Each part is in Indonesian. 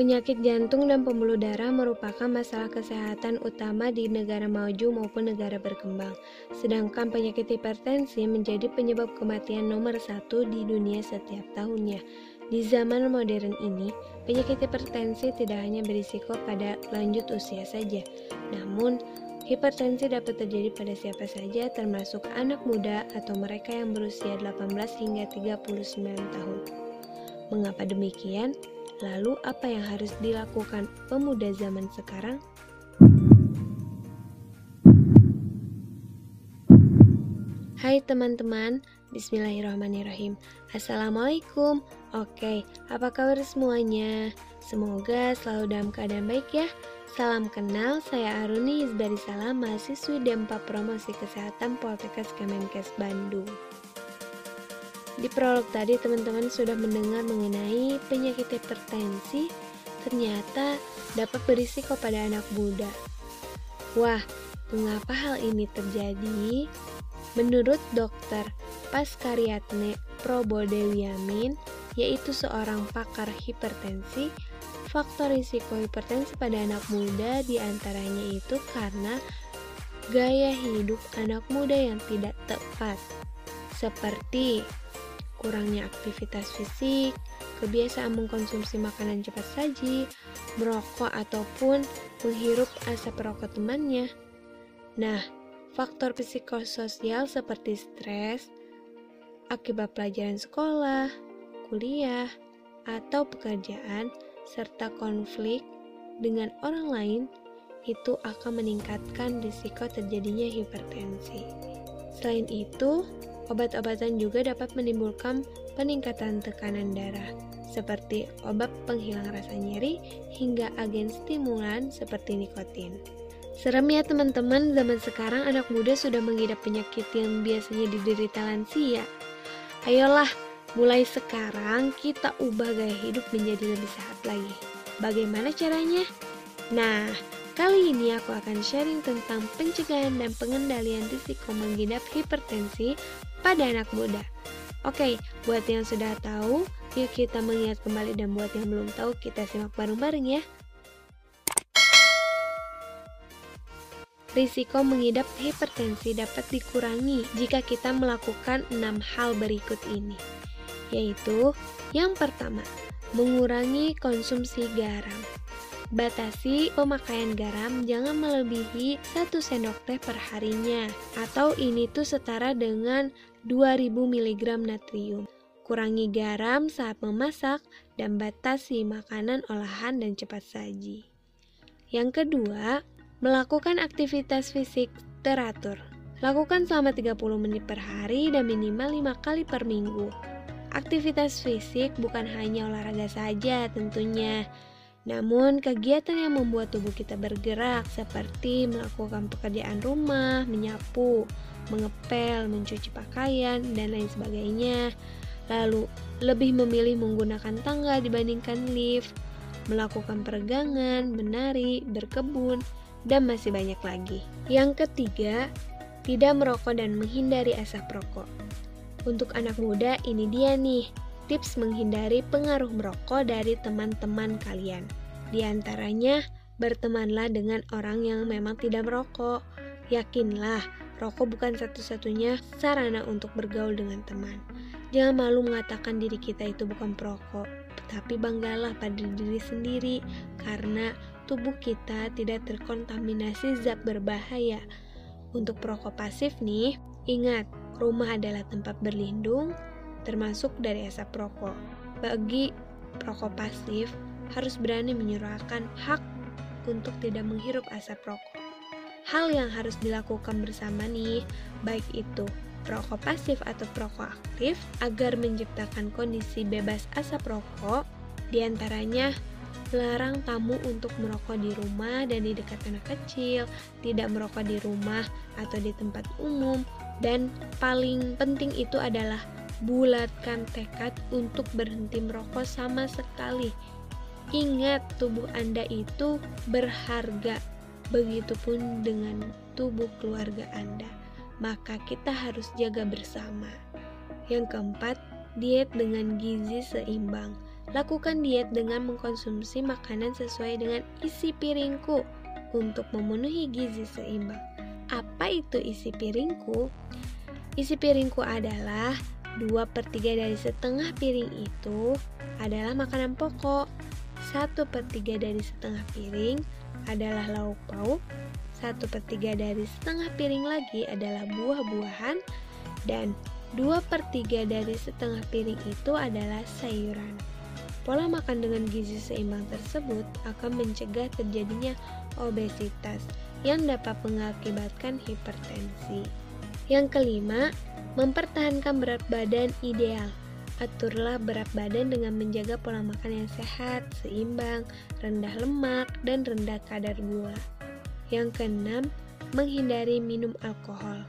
Penyakit jantung dan pembuluh darah merupakan masalah kesehatan utama di negara maju maupun negara berkembang. Sedangkan penyakit hipertensi menjadi penyebab kematian nomor satu di dunia setiap tahunnya. Di zaman modern ini, penyakit hipertensi tidak hanya berisiko pada lanjut usia saja, namun hipertensi dapat terjadi pada siapa saja termasuk anak muda atau mereka yang berusia 18 hingga 39 tahun. Mengapa demikian? Lalu apa yang harus dilakukan pemuda zaman sekarang? Hai teman-teman, Bismillahirrahmanirrahim Assalamualaikum Oke, apa kabar semuanya? Semoga selalu dalam keadaan baik ya Salam kenal, saya Aruni Isbari Salam, mahasiswi D4 Promosi Kesehatan Poltekkes Kemenkes Bandung di prolog tadi teman-teman sudah mendengar mengenai penyakit hipertensi ternyata dapat berisiko pada anak muda. Wah, mengapa hal ini terjadi? Menurut dokter Paskariatne Probodewiamin, yaitu seorang pakar hipertensi, faktor risiko hipertensi pada anak muda di antaranya itu karena gaya hidup anak muda yang tidak tepat, seperti kurangnya aktivitas fisik, kebiasaan mengkonsumsi makanan cepat saji, merokok ataupun menghirup asap rokok temannya. Nah, faktor psikososial seperti stres, akibat pelajaran sekolah, kuliah, atau pekerjaan, serta konflik dengan orang lain itu akan meningkatkan risiko terjadinya hipertensi. Selain itu, Obat-obatan juga dapat menimbulkan peningkatan tekanan darah, seperti obat penghilang rasa nyeri hingga agen stimulan seperti nikotin. Serem ya teman-teman, zaman sekarang anak muda sudah mengidap penyakit yang biasanya diderita lansia. Ayolah, mulai sekarang kita ubah gaya hidup menjadi lebih sehat lagi. Bagaimana caranya? Nah, Kali ini aku akan sharing tentang pencegahan dan pengendalian risiko mengidap hipertensi pada anak muda. Oke, buat yang sudah tahu, yuk kita mengingat kembali dan buat yang belum tahu, kita simak bareng-bareng ya. Risiko mengidap hipertensi dapat dikurangi jika kita melakukan enam hal berikut ini, yaitu yang pertama, mengurangi konsumsi garam. Batasi pemakaian garam jangan melebihi 1 sendok teh per harinya atau ini tuh setara dengan 2000 mg natrium. Kurangi garam saat memasak dan batasi makanan olahan dan cepat saji. Yang kedua, melakukan aktivitas fisik teratur. Lakukan selama 30 menit per hari dan minimal 5 kali per minggu. Aktivitas fisik bukan hanya olahraga saja tentunya, namun, kegiatan yang membuat tubuh kita bergerak seperti melakukan pekerjaan rumah, menyapu, mengepel, mencuci pakaian, dan lain sebagainya. Lalu, lebih memilih menggunakan tangga dibandingkan lift, melakukan peregangan, menari, berkebun, dan masih banyak lagi. Yang ketiga, tidak merokok dan menghindari asap rokok. Untuk anak muda, ini dia nih tips menghindari pengaruh merokok dari teman-teman kalian. Di antaranya, bertemanlah dengan orang yang memang tidak merokok. Yakinlah, rokok bukan satu-satunya sarana untuk bergaul dengan teman. Jangan malu mengatakan diri kita itu bukan perokok, tapi banggalah pada diri sendiri karena tubuh kita tidak terkontaminasi zat berbahaya. Untuk perokok pasif nih, ingat, rumah adalah tempat berlindung, termasuk dari asap rokok. Bagi perokok pasif, harus berani menyuarakan hak untuk tidak menghirup asap rokok. Hal yang harus dilakukan bersama nih, baik itu perokok pasif atau perokok aktif agar menciptakan kondisi bebas asap rokok, di antaranya larang tamu untuk merokok di rumah dan di dekat anak kecil, tidak merokok di rumah atau di tempat umum, dan paling penting itu adalah bulatkan tekad untuk berhenti merokok sama sekali. Ingat, tubuh Anda itu berharga. Begitupun dengan tubuh keluarga Anda. Maka kita harus jaga bersama. Yang keempat, diet dengan gizi seimbang. Lakukan diet dengan mengkonsumsi makanan sesuai dengan isi piringku untuk memenuhi gizi seimbang. Apa itu isi piringku? Isi piringku adalah 2 per 3 dari setengah piring itu adalah makanan pokok. 1 per 3 dari setengah piring adalah lauk pauk. 1 per 3 dari setengah piring lagi adalah buah-buahan. Dan 2 per 3 dari setengah piring itu adalah sayuran. Pola makan dengan gizi seimbang tersebut akan mencegah terjadinya obesitas yang dapat mengakibatkan hipertensi. Yang kelima, mempertahankan berat badan ideal. Aturlah berat badan dengan menjaga pola makan yang sehat, seimbang, rendah lemak, dan rendah kadar gula. Yang keenam, menghindari minum alkohol.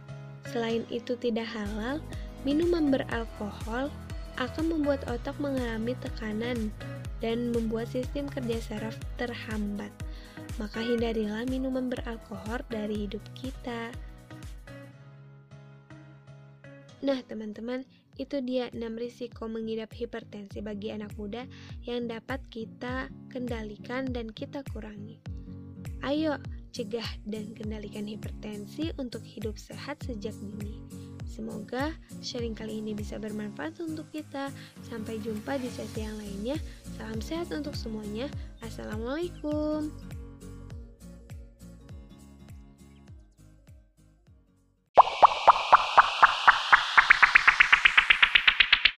Selain itu tidak halal, minuman beralkohol akan membuat otak mengalami tekanan dan membuat sistem kerja saraf terhambat. Maka hindarilah minuman beralkohol dari hidup kita. Nah, teman-teman, itu dia 6 risiko mengidap hipertensi bagi anak muda yang dapat kita kendalikan dan kita kurangi. Ayo, cegah dan kendalikan hipertensi untuk hidup sehat sejak dini. Semoga sharing kali ini bisa bermanfaat untuk kita. Sampai jumpa di sesi yang lainnya. Salam sehat untuk semuanya. Assalamualaikum.